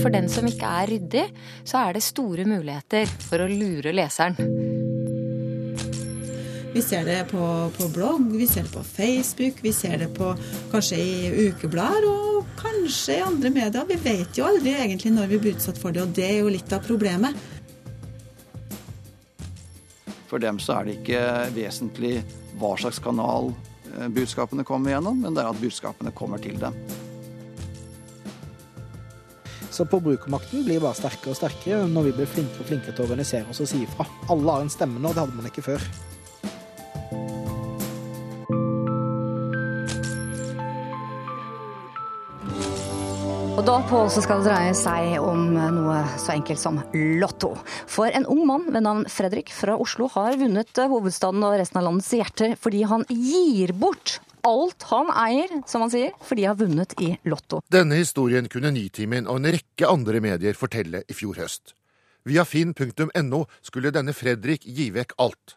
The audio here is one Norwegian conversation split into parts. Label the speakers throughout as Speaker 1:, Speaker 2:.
Speaker 1: for den som ikke er ryddig, så er det store muligheter for å lure leseren.
Speaker 2: Vi ser det på, på, blogg, vi ser det på Facebook, vi ser det på kanskje i ukeblader og kanskje i andre medier. Vi vet jo aldri egentlig når vi blir utsatt for det, og det er jo litt av problemet.
Speaker 3: For dem så er det ikke vesentlig hva slags kanal eh, budskapene kommer gjennom, men det er at budskapene kommer til dem.
Speaker 4: Så forbrukermakten blir bare sterkere og sterkere når vi blir flinkere og flinkere til å organisere oss og si ifra. Alle har en stemme nå, det hadde man ikke før.
Speaker 5: Og da på så skal det dreie seg om noe så enkelt som Lotto. For en ung mann ved navn Fredrik fra Oslo har vunnet hovedstaden og resten av landets hjerter fordi han gir bort alt han eier, som han sier, fordi han har vunnet i Lotto.
Speaker 6: Denne historien kunne Nitimen og en rekke andre medier fortelle i fjor høst. Via finn.no skulle denne Fredrik gi vekk alt.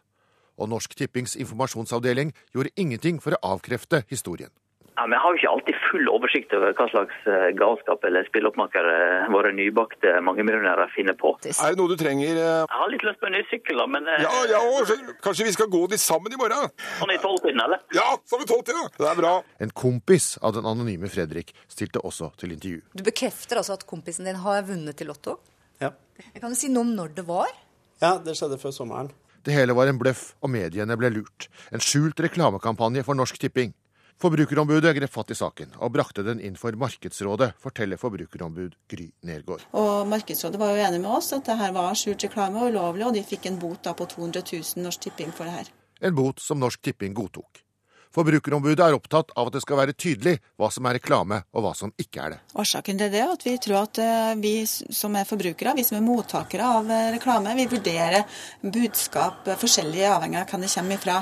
Speaker 6: Og Norsk Tippings informasjonsavdeling gjorde ingenting for å avkrefte historien.
Speaker 7: Ja, men jeg har jo ikke alltid full oversikt over hva slags eh, galskap eller spilleoppmakere eh, våre nybakte mangemillionærer finner på.
Speaker 8: Er det noe du trenger? eh?
Speaker 7: Jeg har litt lyst på en ny sykkel, da, men eh,
Speaker 8: Ja, ja, også. kanskje vi skal gå dit sammen i morgen?
Speaker 7: sånn i tolvtiden, eller?
Speaker 8: Ja, sånn i tolvtiden! tolv til. Det er bra.
Speaker 6: En kompis av den anonyme Fredrik stilte også til intervju.
Speaker 9: Du bekrefter altså at kompisen din har vunnet i Lotto?
Speaker 10: Ja.
Speaker 9: Kan du si noe om når det var?
Speaker 10: Ja, det skjedde før sommeren.
Speaker 6: Det hele var en bløff, og mediene ble lurt. En skjult reklamekampanje for Norsk Tipping. Forbrukerombudet grep fatt i saken og brakte den inn for Markedsrådet, forteller forbrukerombud Gry Nergård.
Speaker 2: Og Markedsrådet var jo enig med oss at det her var skjult reklame og ulovlig, og de fikk en bot på 200 000 Norsk Tipping for det her.
Speaker 6: En bot som Norsk Tipping godtok. Forbrukerombudet er opptatt av at det skal være tydelig hva som er reklame og hva som ikke er det.
Speaker 2: Årsaken til det er at vi tror at eh, vi som er forbrukere, vi som er mottakere av eh, reklame, vi vurderer budskap eh, forskjellig avhengig av hvem det kommer ifra.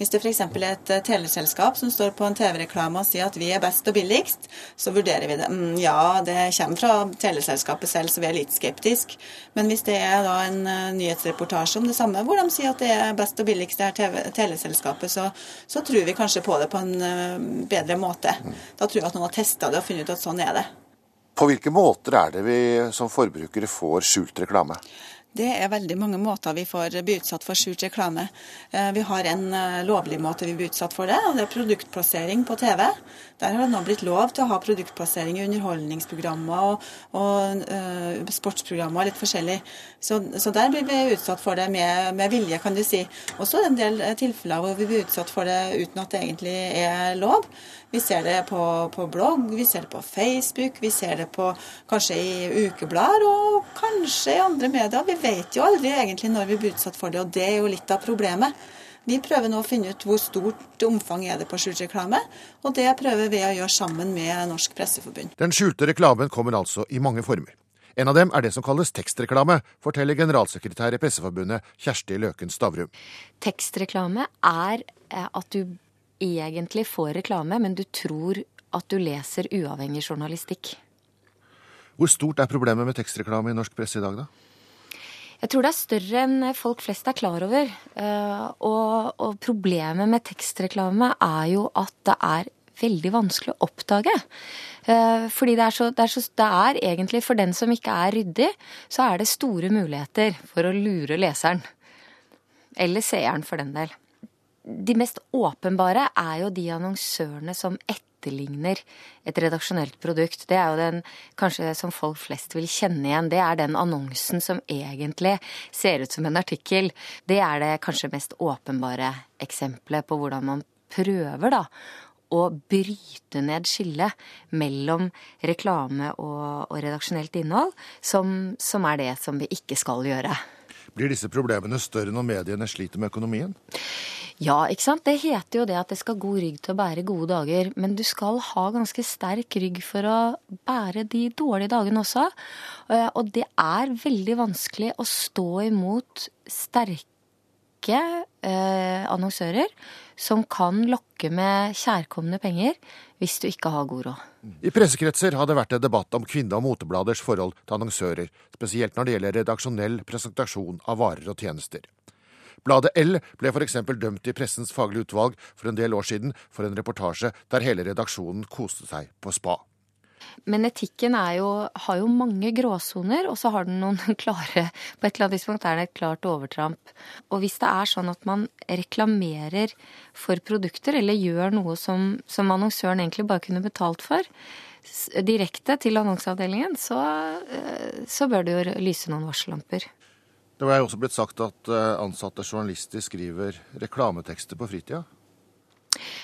Speaker 2: Hvis det f.eks. er et eh, teleselskap som står på en TV-reklame og sier at vi er best og billigst, så vurderer vi det. Mm, ja, det kommer fra teleselskapet selv, så vi er litt skeptiske. Men hvis det er da en eh, nyhetsreportasje om det samme, hvor de sier at det er best og billigst det her teleselskapet, så, så tror vi kanskje på det på en eh, bedre måte. Da tror jeg at noen har testa det og funnet ut at sånn er det.
Speaker 6: På hvilke måter er det vi som forbrukere får skjult reklame?
Speaker 2: Det er veldig mange måter vi får bli utsatt for skjult reklame. Eh, Vi har en eh, lovlig måte vi blir utsatt for det, og det er produktplassering på TV. Der har det nå blitt lov til å ha produktplassering i underholdningsprogrammer og, og uh, sportsprogrammer og litt forskjellig. Så, så der blir vi utsatt for det med, med vilje, kan du si. Og så er det en del tilfeller hvor vi blir utsatt for det uten at det egentlig er lov. Vi ser det på, på blogg, vi ser det på Facebook, vi ser det på kanskje i ukeblader og kanskje i andre medier. Vi vet jo aldri egentlig når vi blir utsatt for det, og det er jo litt av problemet. Vi prøver nå å finne ut hvor stort omfang er det på skjult reklame, og det prøver vi å gjøre sammen med Norsk Presseforbund.
Speaker 6: Den skjulte reklamen kommer altså i mange former. En av dem er det som kalles tekstreklame, forteller generalsekretær i Presseforbundet Kjersti Løken Stavrum.
Speaker 1: Tekstreklame er eh, at du egentlig får reklame, men du tror at du leser uavhengig journalistikk.
Speaker 6: Hvor stort er problemet med tekstreklame i norsk presse i dag, da?
Speaker 1: Jeg tror det er større enn folk flest er klar over. Eh, Og, og problemet med tekstreklame er jo at det er veldig vanskelig å oppdage. Eh, Fordi det er, så, det, er så, det er egentlig for den som ikke er ryddig, så er det store muligheter for å lure leseren. Eller seeren, for den del. De mest åpenbare er jo de annonsørene som etterligner et redaksjonelt produkt. Det er jo den kanskje som folk flest vil kjenne igjen. Det er den annonsen som egentlig ser ut som en artikkel. Det er det kanskje mest åpenbare eksempelet på hvordan man prøver da å bryte ned skillet mellom reklame og, og redaksjonelt innhold, som, som er det som vi ikke skal gjøre.
Speaker 6: Blir disse problemene større når mediene sliter med økonomien?
Speaker 1: Ja, ikke sant. Det heter jo det at det skal god rygg til å bære gode dager. Men du skal ha ganske sterk rygg for å bære de dårlige dagene også. Eh, Og det er veldig vanskelig å stå imot sterke eh, annonsører som kan lokke med kjærkomne penger hvis du ikke har god råd.
Speaker 6: I pressekretser har det vært en debatt om kvinne- og motebladers forhold til annonsører, spesielt når det gjelder redaksjonell presentasjon av varer og tjenester. Bladet L ble f.eks. dømt i Pressens faglige utvalg for en del år siden for en reportasje der hele redaksjonen koste seg på spa.
Speaker 1: Men etikken jo, har jo mange gråsoner, og så har den noen klare På et eller annet tidspunkt er det et klart overtramp. Og hvis det er sånn at man reklamerer for produkter, eller gjør noe som, som annonsøren egentlig bare kunne betalt for, direkte til annonseavdelingen, så, eh, så bør det jo lyse noen varsellamper.
Speaker 6: Det var jo også blitt sagt at eh, ansatte journalister skriver reklametekster på fritida.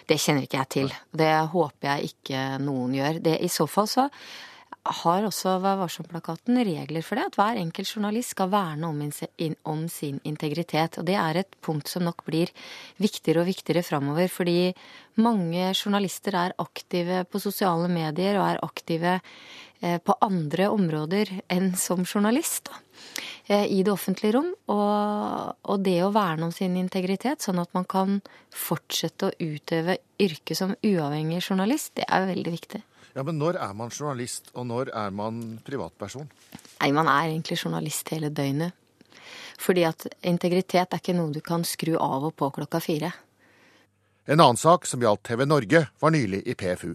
Speaker 1: Det kjenner ikke jeg til. Det håper jeg ikke noen gjør. Det, I så fall så har også Vær varsom-plakaten regler for det. At hver enkelt journalist skal verne om, om, sin integritet. Og det er et punkt som nok blir viktigere og viktigere framover. Fordi mange journalister er aktive på sosiale medier og er aktive på andre områder enn som journalist. Da. Eh, i det offentlige rom. Og, og, det å verne om sin integritet, sånn at man kan fortsette å utøve yrket som uavhengig journalist, det er veldig viktig.
Speaker 6: Ja, Men når er man journalist, og når er man privatperson?
Speaker 1: Nei, Man er egentlig journalist hele døgnet. Fordi at integritet er ikke noe du kan skru av og på klokka fire.
Speaker 6: En annen sak som gjaldt TV Norge, var nylig i PFU.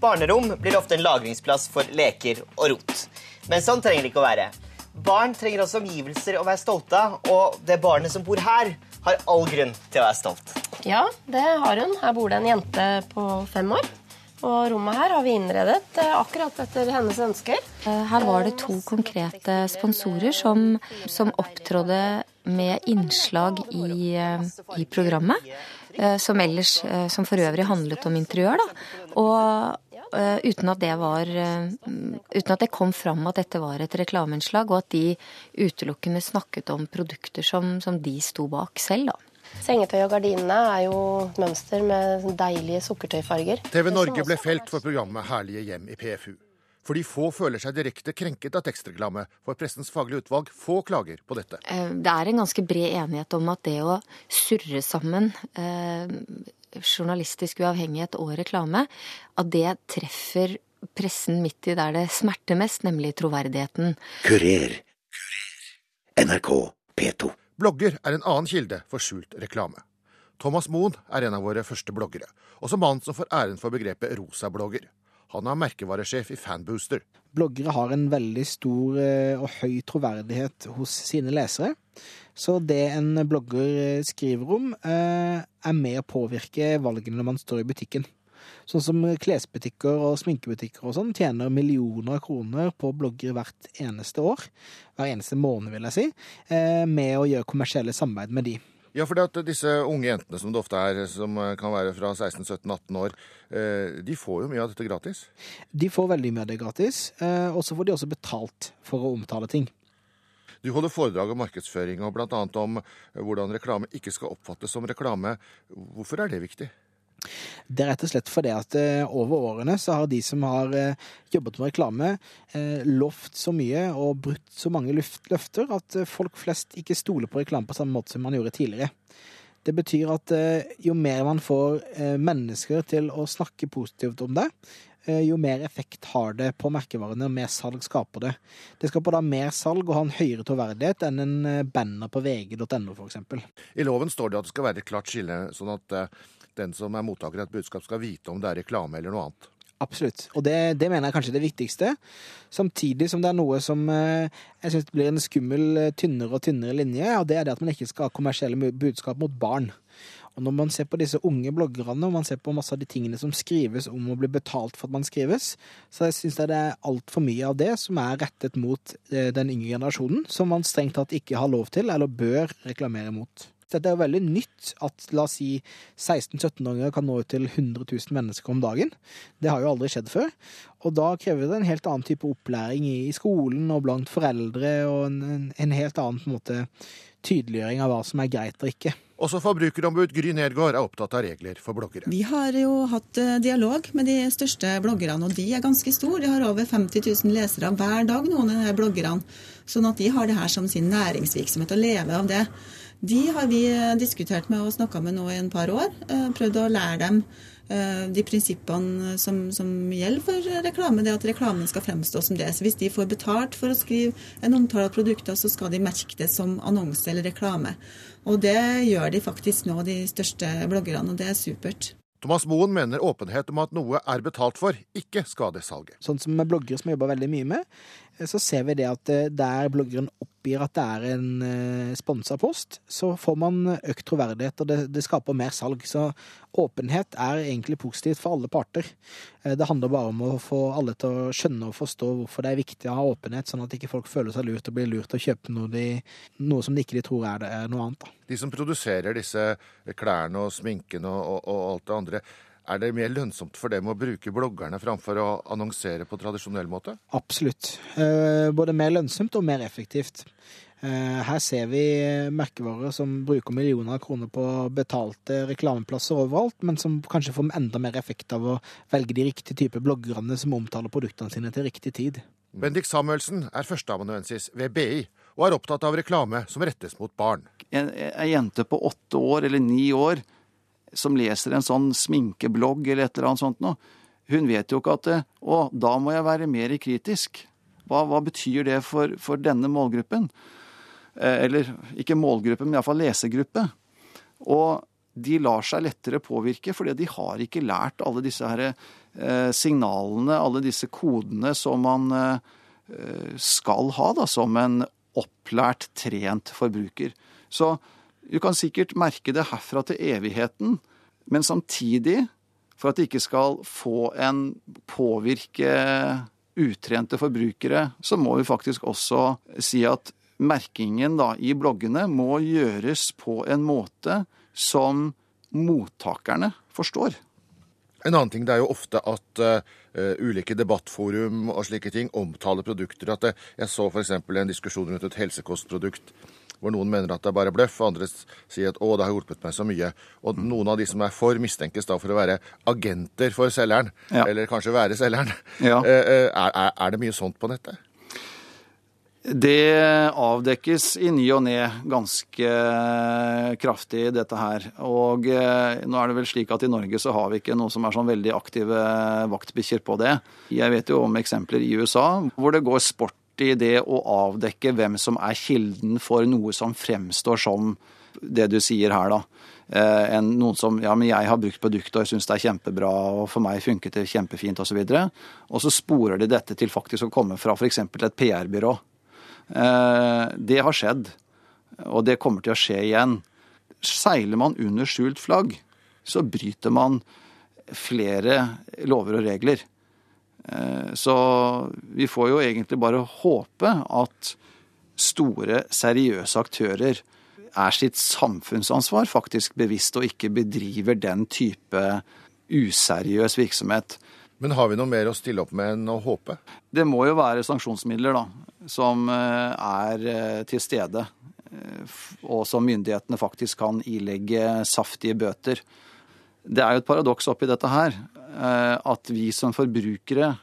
Speaker 11: Barnerom blir ofte en lagringsplass for leker og rot. Men sånn trenger det ikke å være. Barn trenger også omgivelser å være stolte av, og det barnet som bor her, har all grunn til å være stolt.
Speaker 12: Ja, det har hun. Her bor det en jente på fem år. Og rommet her har vi innredet eh, akkurat etter hennes ønsker.
Speaker 1: Eh, her var det to konkrete sponsorer som, som opptrådde med innslag i, eh, i programmet. Som ellers, som for øvrig handlet om interiør. Da. Og uten at var Uten at det kom fram at dette var et reklameinnslag, og at de utelukkende snakket om produkter som, som de sto bak selv, da.
Speaker 12: Sengetøy og gardinene er jo et mønster med deilige sukkertøyfarger.
Speaker 6: TV Norge ble felt for programmet Herlige hjem i PFU. Fordi få føler seg direkte krenket av tekstreklame, får Pressens faglige utvalg få klager på dette.
Speaker 1: Eh, det er en ganske bred enighet om at det å surre sammen journalistisk uavhengighet og reklame, at det treffer pressen midt i der det smerter mest, nemlig troverdigheten.
Speaker 13: Kurer. Kurer. NRK P2.
Speaker 6: Blogger er en annen kilde for skjult reklame. Thomas Moen er en av våre første bloggere, også mannen som får æren for begrepet rosablogger. Han er merkevaresjef i Fanbooster.
Speaker 4: Bloggere har en veldig stor eh, og høy troverdighet hos sine lesere. Så det en blogger skriver om, eh, er med å påvirke valgene når man står i butikken. Sånn som klesbutikker og sminkebutikker og sånn tjener millioner av kroner på blogger hvert eneste år, hver eneste måned vil jeg si, eh, med å gjøre kommersielle samarbeid med de.
Speaker 6: Ja, for at disse unge jentene som det ofte er, som kan være fra 16-17-18 år, eh, de får jo mye av dette gratis?
Speaker 4: De får veldig mye av det gratis, eh, og så får de også betalt for å omtale ting.
Speaker 6: Du holder foredrag om markedsføring og bl.a. om hvordan reklame ikke skal oppfattes som reklame. Hvorfor er det viktig?
Speaker 4: Det er rett og slett fordi at eh, over årene så har de som har eh, jobbet med reklame, eh, lovt så mye og brutt så mange løfter at folk flest ikke stoler på reklame på samme måte som man gjorde tidligere. Det betyr at jo mer man får mennesker til å snakke positivt om det, jo mer effekt har det på merkevarene, og mer salg skaper det. Det skaper da mer salg og ha en høyere troverdighet enn en banner på vg.no f.eks.
Speaker 6: I loven står det at det skal være et klart skille, sånn at den som er mottaker av et budskap, skal vite om det er reklame eller noe annet.
Speaker 4: Absolutt. Og det, det, mener jeg kanskje er det viktigste. Samtidig som det er noe som eh, jeg syns blir en skummel, eh, tynnere og tynnere linje, og det er det at man ikke skal ha kommersielle budskap mot barn. Og når man ser på disse unge bloggerne, og man ser på masse av de tingene som skrives om å bli betalt for at man skrives, så jeg syns det er altfor mye av det som er rettet mot eh, den yngre generasjonen, som man strengt tatt ikke har lov til, eller bør reklamere mot. Dette er jo veldig nytt at la oss si 16-17-åringer kan nå ut til 100 000 mennesker om dagen. Det har jo aldri skjedd før. Og da krever det en helt annen type opplæring i skolen og blant foreldre, og en, en helt annen en måte, tydeliggjøring av hva som er greit og ikke.
Speaker 6: Også forbrukerombud Gry Nergård er opptatt av regler for bloggere.
Speaker 2: Vi har jo hatt eh, dialog med de største bloggerne, og de er ganske store. De har over 50 000 lesere hver dag, noen av de bloggerne. Sånn at de har det her som sin næringsvirksomhet og lever av det. De har vi eh, diskutert med og snakka med nå i en par år. Eh, prøvd å lære dem eh, de prinsippene som, som, gjelder for reklame. Det at reklamen skal fremstå som det. Så hvis de får betalt for å skrive en omtale av produkter, så skal de merke det som annonse eller reklame. Og det gjør de faktisk nå, de største bloggerne, og det er supert.
Speaker 6: Thomas Moen mener åpenhet om at noe er betalt for, ikke skader salget.
Speaker 4: Sånn som med bloggere som jeg jobber veldig mye med, så ser vi det at eh, der bloggeren oppgir at det er en eh, sponsa post, så får man økt troverdighet, og det, det skaper mer salg. Så åpenhet er egentlig positivt for alle parter. Eh, Det handler bare om å få alle til å skjønne og forstå hvorfor det er viktig å ha åpenhet, sånn at ikke folk føler seg lurt og blir lurt til å kjøpe noe, de, noe som de ikke tror er, det, er noe annet. Da.
Speaker 6: De som produserer disse klærne og sminken og, og, og alt det andre, er det mer lønnsomt for dem å bruke bloggerne framfor å annonsere på tradisjonell måte?
Speaker 4: Absolutt. Eh, Både mer lønnsomt og mer effektivt. Eh, Her ser vi merkevarer som bruker millioner av kroner på betalte reklameplasser overalt, men som kanskje får enda mer effekt av å velge de riktige type bloggerne som omtaler produktene sine til riktig tid.
Speaker 6: Bendik Samuelsen er førsteamanuensis ved BI og er opptatt av reklame som rettes mot barn.
Speaker 3: En, en jente på åtte år eller ni år som leser en sånn sminkeblogg eller et eller annet sånt noe, hun vet jo ikke at det, å, da må jeg være mer kritisk. Hva, hva betyr det for, for denne målgruppen? Eh, Eller ikke målgruppe, men iallfall lesegruppe. Og de lar seg lettere påvirke, fordi de har ikke lært alle disse her, eh, signalene, alle disse kodene som man eh, skal ha da, som en opplært, trent forbruker. Så du kan sikkert merke det herfra til evigheten, men samtidig, for at det ikke skal få en påvirke utrente forbrukere, så må vi faktisk også si at merkingen da, i bloggene må gjøres på en måte som mottakerne forstår.
Speaker 6: En annen ting det er jo ofte at uh, ulike debattforum og slike ting omtaler produkter. At det, jeg så f.eks. en diskusjon rundt et helsekostprodukt hvor noen mener at det er bare bløff, og andre sier at 'å, det har hjulpet meg så mye'. Og noen av de som er for, mistenkes da for å være agenter for selgeren.
Speaker 3: Ja.
Speaker 6: Eller kanskje være selgeren.
Speaker 3: Ja.
Speaker 6: Eh, eh, Er, er, er det mye sånt på nettet?
Speaker 3: Det avdekkes i ny og ne ganske kraftig, dette her. Og eh, nå er det vel slik at i Norge så har vi ikke noe som er sånn veldig aktive vaktbikkjer på det. Jeg vet jo om eksempler i USA hvor det går sport i det å avdekke hvem som er kilden for noe som fremstår som det du sier her, da. Enn noen som ja, men jeg har brukt produktet og jeg syns det er kjempebra, og for meg funket det kjempefint osv. Og så sporer de dette til faktisk å komme fra f.eks. et PR-byrå. Eh, det har skjedd, og det kommer til å skje igjen. Seiler man under skjult flagg, så bryter man flere lover og regler. Eh, Så vi får jo egentlig bare håpe at store, seriøse aktører er sitt samfunnsansvar faktisk bevisst og ikke bedriver den type useriøs virksomhet.
Speaker 6: Men har vi noe mer å stille opp med enn å håpe?
Speaker 3: Det må jo være sanksjonsmidler da, som eh, er eh, til stede, og som myndighetene faktisk kan ilegge saftige bøter. Det er jo et paradoks oppi dette her, at vi som forbrukere,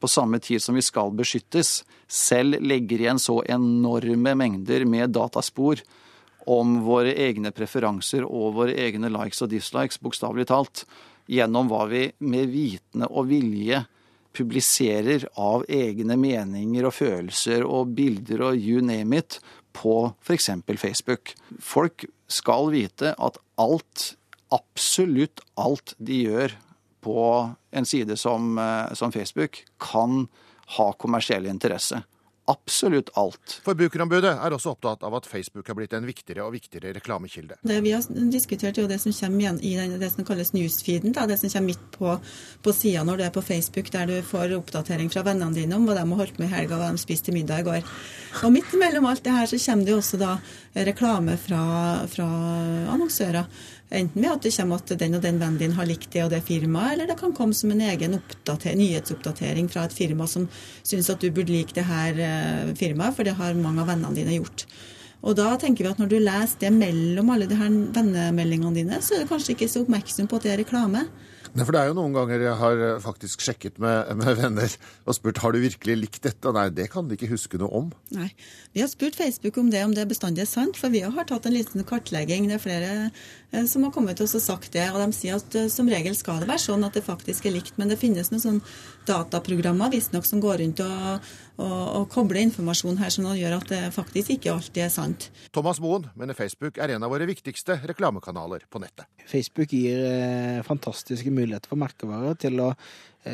Speaker 3: på samme tid som vi skal beskyttes, selv legger igjen så enorme mengder med dataspor om våre egne preferanser og våre egne likes og dislikes, bokstavelig talt, gjennom hva vi med vitende og vilje publiserer av egne meninger og følelser og bilder og you name it på f.eks. Facebook. Folk skal vite at alt, absolutt alt de gjør på en side som, eh, som Facebook, kan ha kommersiell interesse. Absolutt alt.
Speaker 6: Forbrukerombudet er også opptatt av at Facebook er blitt en viktigere og viktigere reklamekilde.
Speaker 2: Det vi har diskutert, er jo det som kommer igjen i den, det som kalles newsfeeden. Da, det som kommer midt på, på sida når du er på Facebook, der du får oppdatering fra vennene dine om hva de har holdt med i helga, hva de spiste til middag i går. Og midt imellom alt det her så kommer det jo også da reklame fra, fra annonsører. Enten ved at det kommer at den og den vennen din har likt det og det firmaet, eller det kan komme som en egen nyhetsoppdatering fra et firma som syns at du burde like det her eh, firmaet, for det har mange av vennene dine gjort. Og da tenker vi at når du leser det mellom alle de her vennemeldingene dine, så er du kanskje ikke så oppmerksom på at det er reklame.
Speaker 6: Nei, for Det er jo noen ganger jeg har eh, faktisk sjekket med, med venner og spurt har du virkelig likt dette. Nei, det kan de ikke huske noe om.
Speaker 2: Nei. Vi har spurt Facebook om det, om det bestandig er sant, for vi har tatt en liten kartlegging. Det er flere som har kommet til oss og sagt det, og de sier at eh, som regel skal det være sånn at det faktisk er likt. Men det finnes noen sånn dataprogrammer visstnok som går rundt og, og, og kobler informasjon her, som gjør at det faktisk ikke alltid er sant.
Speaker 6: Thomas Moen mener Facebook er en av våre viktigste reklamekanaler på nettet.
Speaker 4: Facebook gir eh, fantastiske muligheter for merkevarer til å eh,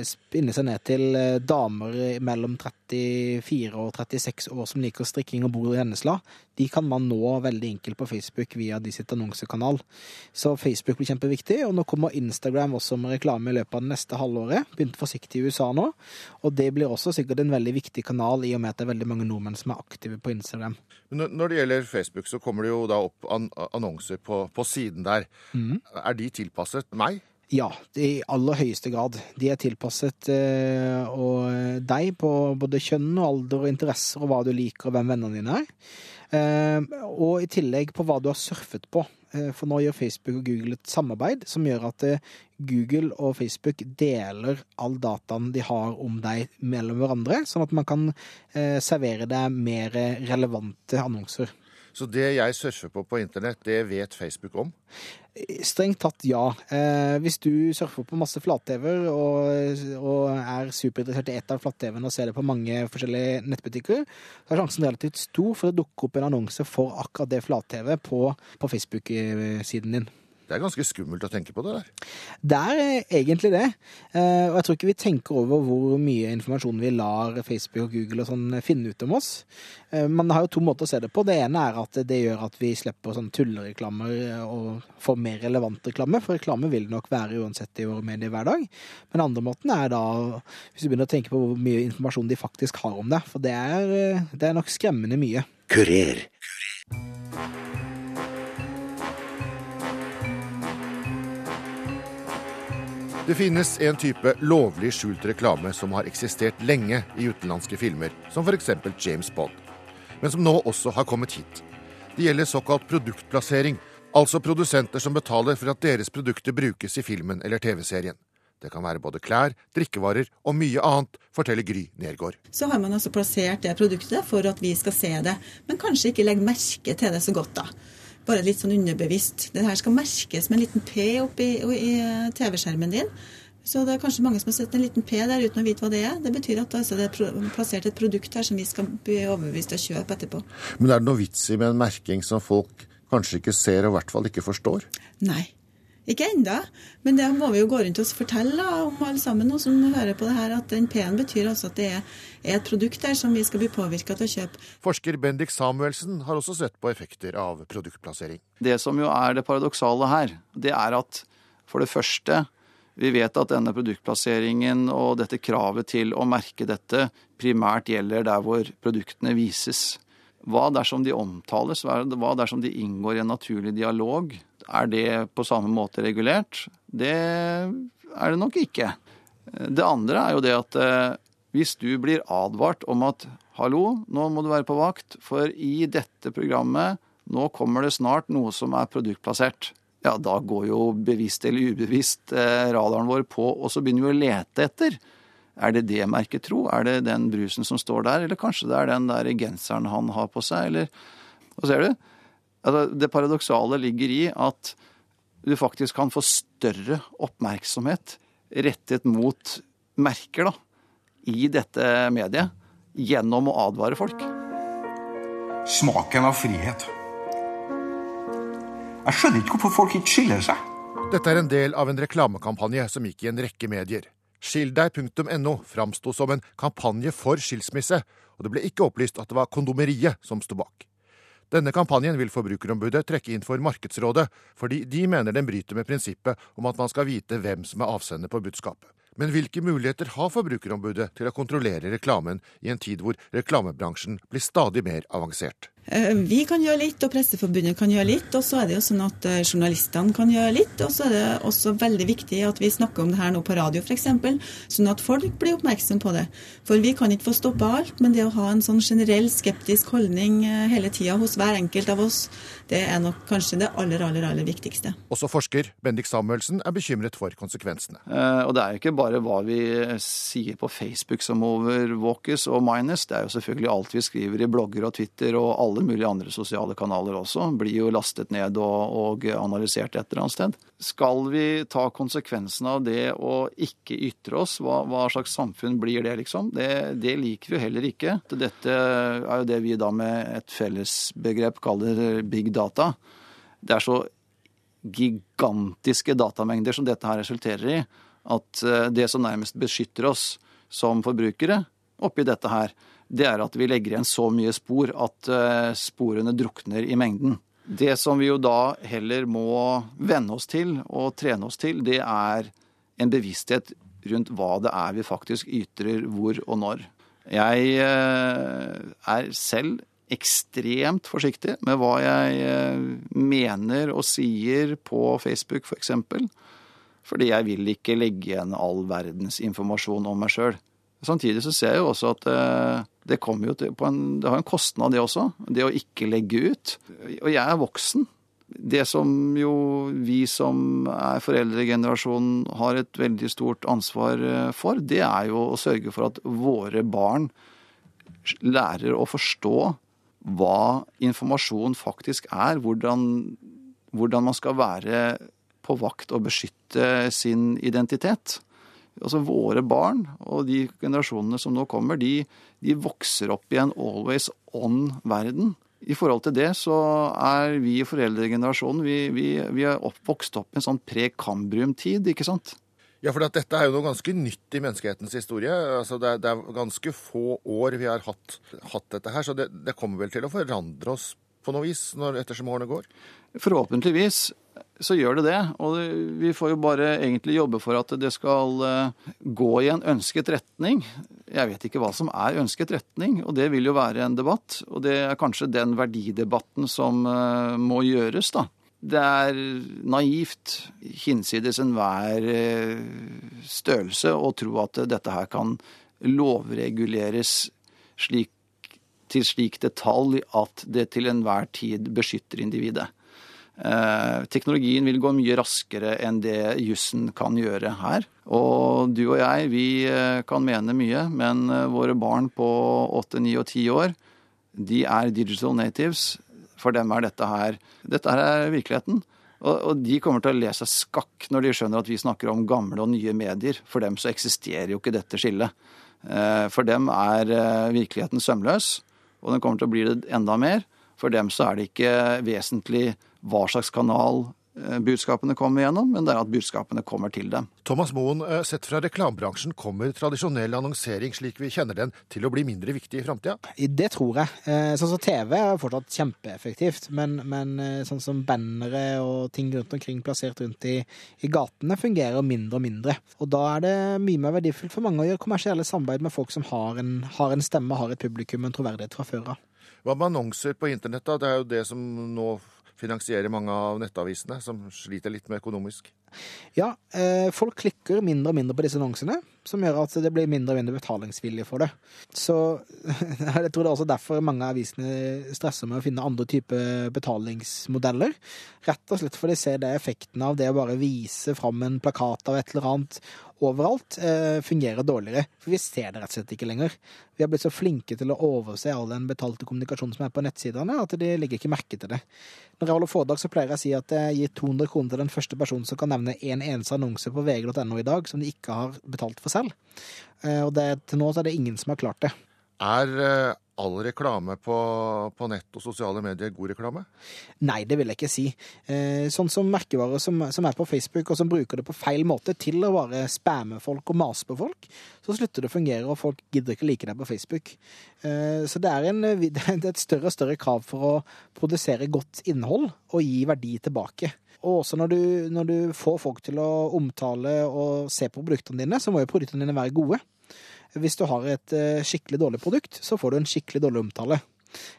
Speaker 4: spinne seg ned til eh, damer mellom 34 og 36 år som liker strikking og bor i hennesla. De kan man nå veldig enkelt på Facebook via de sitt annonsekanal. Så Facebook blir kjempeviktig, og nå kommer Instagram også med reklame i løpet av det neste halvåret. Begynte forsiktig i USA nå, og det blir også sikkert en veldig viktig kanal i og med at det er veldig mange nordmenn som er aktive på Instagram.
Speaker 6: Når det gjelder Facebook, så kommer det jo da opp annonser på, på siden der.
Speaker 4: Mm.
Speaker 6: Er de tilpasset meg?
Speaker 4: Ja, i aller høyeste grad. De er tilpasset eh, og deg på både kjønn og alder og interesser og hva du liker og hvem vennene dine er. Eh, og i tillegg på hva du har surfet på. Eh, for nå gjør Facebook og Google et samarbeid som gjør at eh, Google og Facebook deler all dataen de har om deg mellom hverandre, sånn at man kan eh, servere deg mer relevante annonser.
Speaker 6: Så det jeg surfer på på internett, det vet Facebook om?
Speaker 4: Strengt tatt ja. Eh, hvis du surfer på masse flat-TV-er og, og er superinteressert i ett av flat-TV-ene og ser det på mange forskjellige nettbutikker, så er sjansen relativt stor for å dukke opp en annonse for akkurat det flat-TV på, på Facebook-siden din.
Speaker 6: Det er ganske skummelt å tenke på det der.
Speaker 4: Det er eh, egentlig det. Eh, Og jeg tror ikke vi tenker over hvor mye informasjon vi lar Facebook og Google og sånn finne ut om oss. Men Man har jo to måter å se det på. Det ene er at det gjør at vi slipper sånn tullereklamer og får mer relevant reklame, for reklame vil det nok være uansett i våre medier hver dag. Men den andre måten er da hvis du begynner å tenke på hvor mye informasjon de faktisk har om deg, for det er, eh, det er nok skremmende mye.
Speaker 13: Kurer.
Speaker 6: Det finnes en type lovlig skjult reklame som har eksistert lenge i utenlandske filmer, som f.eks. James Bond, men som nå også har kommet hit. Det gjelder såkalt produktplassering, altså produsenter som betaler for at deres produkter brukes i filmen eller TV-serien. Det kan være både klær, drikkevarer og mye annet, forteller Gry Nergård.
Speaker 2: Så har man altså plassert det produktet for at vi skal se det, men kanskje ikke legge merke til det så godt, da. Bare litt sånn underbevisst. Det her skal merkes med en liten P oppi i TV-skjermen din. Så det er kanskje mange som har sett en liten P der uten å vite hva det er. Det betyr at altså, det er plassert et produkt her som vi skal bli overbevist til å kjøpe etterpå.
Speaker 6: Men er det noe vits i med en merking som folk kanskje ikke ser og i hvert fall ikke forstår?
Speaker 2: Nei. Ikke enda, men det må vi jo gå rundt og fortelle da, om alle sammen nå som hører på det her, at den P-en betyr altså at det er, et produkt der som vi skal bli påvirka til å kjøpe.
Speaker 6: Forsker Bendik Samuelsen har også sett på effekter av produktplassering.
Speaker 3: Det som jo er det paradoksale her, det er at for det første vi vet at denne produktplasseringen og dette kravet til å merke dette primært gjelder der hvor produktene vises. Hva dersom de omtales? Hva dersom de inngår i en naturlig dialog? Er det på samme måte regulert? Det er det nok ikke. Det andre er jo det at eh, hvis du blir advart om at hallo, nå må du være på vakt, for i dette programmet nå kommer det snart noe som er produktplassert. Ja, da går jo bevisst eller ubevisst eh, radaren vår på, og så begynner vi å lete etter. Er det det merket tro? Er det den brusen som står der? Eller kanskje det er den der genseren han har på seg? Eller Hva ser du? Altså, det paradoksale ligger i at du faktisk kan få større oppmerksomhet rettet mot merker da, i dette mediet gjennom å advare folk.
Speaker 14: Smaken av frihet. Jeg skjønner ikke hvorfor folk ikke skiller seg.
Speaker 6: Dette er en del av en reklamekampanje som gikk i en rekke medier. Skilldeg.no framsto som en kampanje for skilsmisse, og det ble ikke opplyst at det var kondomeriet som sto bak. Denne kampanjen vil Forbrukerombudet trekke inn for Markedsrådet, fordi de mener den bryter med prinsippet om at man skal vite hvem som er avsender på budskapet. Men hvilke muligheter har Forbrukerombudet til å kontrollere reklamen i en tid hvor reklamebransjen blir stadig mer avansert?
Speaker 2: Eh, Vi kan gjøre litt, og Presseforbundet kan gjøre litt. Og så er det jo sånn at eh, journalistene kan gjøre litt. Og så er det også veldig viktig at vi snakker om det her nå på radio f.eks., sånn at folk blir oppmerksom på det. For vi kan ikke få stoppa alt, men det å ha en sånn generell skeptisk holdning eh, hele tida hos hver enkelt av oss, det er nok kanskje det aller, aller, aller viktigste.
Speaker 6: Også forsker Bendik Samuelsen er bekymret for konsekvensene.
Speaker 3: Eh, Og det er jo ikke bare hva vi sier på Facebook som overvåkes og minus, Det er jo selvfølgelig alt vi skriver i blogger og Twitter og alle mulige andre sosiale kanaler også. Blir jo lastet ned og, og analysert et eller annet sted. Skal vi ta konsekvensen av det og ikke ytre oss? Hva, hva slags samfunn blir det, liksom? Det, det liker vi heller ikke. Dette er jo det vi da med et fellesbegrep kaller big data. Det er så gigantiske datamengder som dette her resulterer i, at eh, det som nærmest beskytter oss som forbrukere oppi dette her, det er at vi legger igjen så mye spor at eh, sporene drukner i mengden. Det som vi jo da heller må venne oss til og trene oss til, det er en bevissthet rundt hva det er vi faktisk ytrer hvor og når. Jeg eh, er selv ekstremt forsiktig med hva jeg eh, mener og sier på Facebook f.eks. For fordi jeg vil ikke legge igjen all verdens informasjon om meg sjøl. Samtidig så ser jeg jo også at eh, det jo en, det har en kostnad, det også. Det å ikke legge ut. Og jeg er voksen. Det som jo vi som er foreldregenerasjonen har et veldig stort ansvar eh, for, det er jo å sørge for at våre barn lærer å forstå hva informasjon faktisk er. Hvordan, hvordan man skal være på vakt og beskytte sin identitet. Altså Våre barn og de generasjonene som nå kommer, de, de vokser opp i en always on-verden. I forhold til det så er vi i foreldregenerasjonen vi, vi, vi er oppvokst opp i en sånn pre-kambrium-tid, ikke sant?
Speaker 6: Ja, for dette er jo noe ganske nytt i menneskehetens historie. Altså, det, er, det er ganske få år vi har hatt, hatt dette her, så det, det, kommer vel til å forandre oss på noe vis når, ettersom årene går?
Speaker 3: Forhåpentligvis så gjør det det. Og vi får jo bare egentlig jobbe for at det skal gå i en ønsket retning. Jeg vet ikke hva som er ønsket retning, og det vil jo være en debatt. Og det er kanskje den verdidebatten som må gjøres, da. Det er naivt, hinsides enhver størrelse, å tro at dette her kan lovreguleres slik, til slik detalj at det til enhver tid beskytter individet. Eh, teknologien vil gå mye raskere enn det jussen kan gjøre her. Og du og jeg, vi kan mene mye, men våre barn på 8, 9 og 10 år, de er digital natives. For dem er dette her Dette her er virkeligheten. Og, de kommer til å le seg skakk når de skjønner at vi snakker om gamle og nye medier. For dem så eksisterer jo ikke dette skillet. Eh, for dem er eh, virkeligheten sømløs, og den kommer til å bli det enda mer. For dem så er det ikke vesentlig hva slags kanal budskapene kommer gjennom, men det er at budskapene kommer til dem.
Speaker 6: Thomas Moen, sett fra reklamebransjen, kommer tradisjonell annonsering slik vi kjenner den, til å bli mindre viktig i framtida?
Speaker 4: Det tror jeg. Sånn som TV er fortsatt kjempeeffektivt, men, men sånn som bannere og ting rundt omkring plassert rundt i, i, gatene fungerer mindre og mindre. Og da er det mye mer verdifullt for mange å gjøre kommersielle samarbeid med folk som har en, har en stemme, har et publikum, en troverdighet fra før av.
Speaker 6: Hva med annonser på internett, da? Det er jo det som nå finansierer mange av nettavisene, som sliter litt med økonomisk?
Speaker 4: Ja, eh, folk klikker mindre og mindre på disse annonsene, som gjør at det blir mindre og mindre betalingsvilje for det. Så jeg tror det er også derfor mange av avisene stresser med å finne andre typer betalingsmodeller. Rett og slett fordi de ser det effekten av det å bare vise fram en plakat av et eller annet overalt, eh, fungerer dårligere. For vi ser det rett og slett ikke lenger. Vi har blitt så flinke til å overse all den betalte kommunikasjonen som er på nettsidene, at de legger ikke merke til det. Når jeg holder foredrag, så pleier jeg å si at jeg gir 200 kroner til den første personen som kan nevne en eneste annonse på vg.no i dag som de ikke har betalt for selv. Og det, til nå så er det ingen som har klart det.
Speaker 6: Er all reklame på, på, nett og sosiale medier god reklame?
Speaker 4: Nei, det vil jeg ikke si. Sånn som merkevarer som, som, er på Facebook, og som bruker det på feil måte til å bare spamme folk og mase på folk, så slutter det å fungere, og folk gidder ikke like deg på Facebook. Så det er, en, det er et større og større krav for å produsere godt innhold og gi verdi tilbake. Og også når du, når du får folk til å omtale og se på produktene dine, så må jo produktene dine være gode. Hvis du har et skikkelig dårlig produkt, så får du en skikkelig dårlig omtale.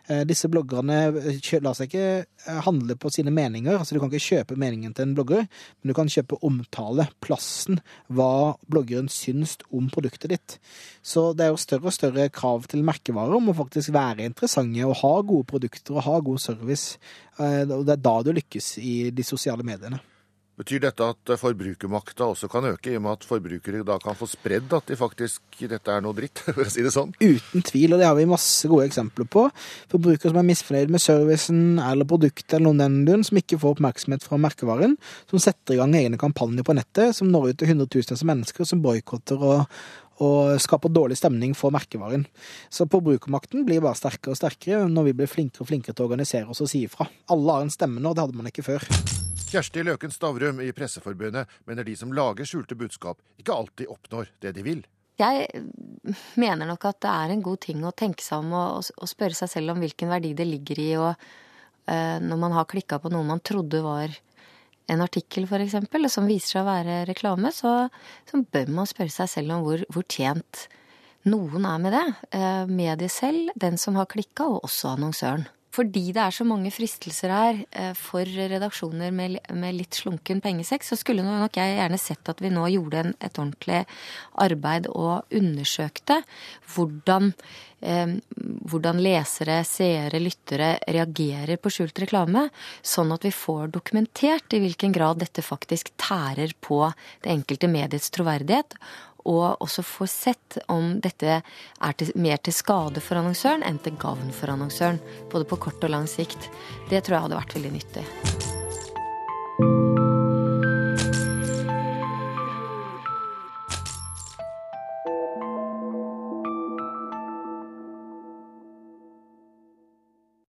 Speaker 4: Eh, Disse bloggerne kjø- lar seg ikke eh, handle på sine meninger. altså Du kan ikke kjøpe meningen til en blogger, men du kan kjøpe omtale, plassen, hva bloggeren syns om produktet ditt. Så det er jo større og større krav til merkevarer om å faktisk være interessante og ha gode produkter og ha god service. Eh, Og det er da du lykkes i de sosiale mediene.
Speaker 6: Betyr dette at eh, forbrukermakta også kan øke, i og med at forbrukere da kan få spredd at de faktisk dette er noe dritt, for å si det sånn?
Speaker 4: Uten tvil, og det har vi masse gode eksempler på. Forbrukere som er misfornøyd med servicen eller produktet eller noen den som ikke får oppmerksomhet fra merkevaren, som setter i gang egne kampanjer på nettet, som når ut til hundretusenvis av mennesker, som boikotter og, og skaper dårlig stemning for merkevaren. Så forbrukermakten blir bare sterkere og sterkere når vi blir flinkere og flinkere til å organisere oss og si ifra. Alle har en stemme nå, det hadde man ikke før.
Speaker 6: Kjersti Løken Stavrum i Presseforbundet mener de som lager skjulte budskap, ikke alltid oppnår det de vil.
Speaker 1: Jeg mener nok at det er en god ting å tenke seg om og, og spørre seg selv om hvilken verdi det ligger i Og, uh, Når man har klikka på noe man trodde var en artikkel, f.eks., som viser seg å være reklame, så, så bør man spørre seg selv om hvor, hvor tjent noen er med det. Eh, mediet selv, den som har klikka, og også annonsøren. Fordi det er så mange fristelser her eh, for redaksjoner med, litt slunken pengesekk, så skulle nok jeg gjerne sett at vi nå gjorde et ordentlig arbeid og undersøkte hvordan, eh, hvordan lesere, seere, lyttere reagerer på skjult reklame, sånn at vi får dokumentert i hvilken grad dette faktisk tærer på det enkelte mediets troverdighet og også få sett om dette er til, mer til skade for annonsøren enn til gavn for annonsøren. Både på kort og lang sikt. Det tror jeg hadde vært veldig nyttig.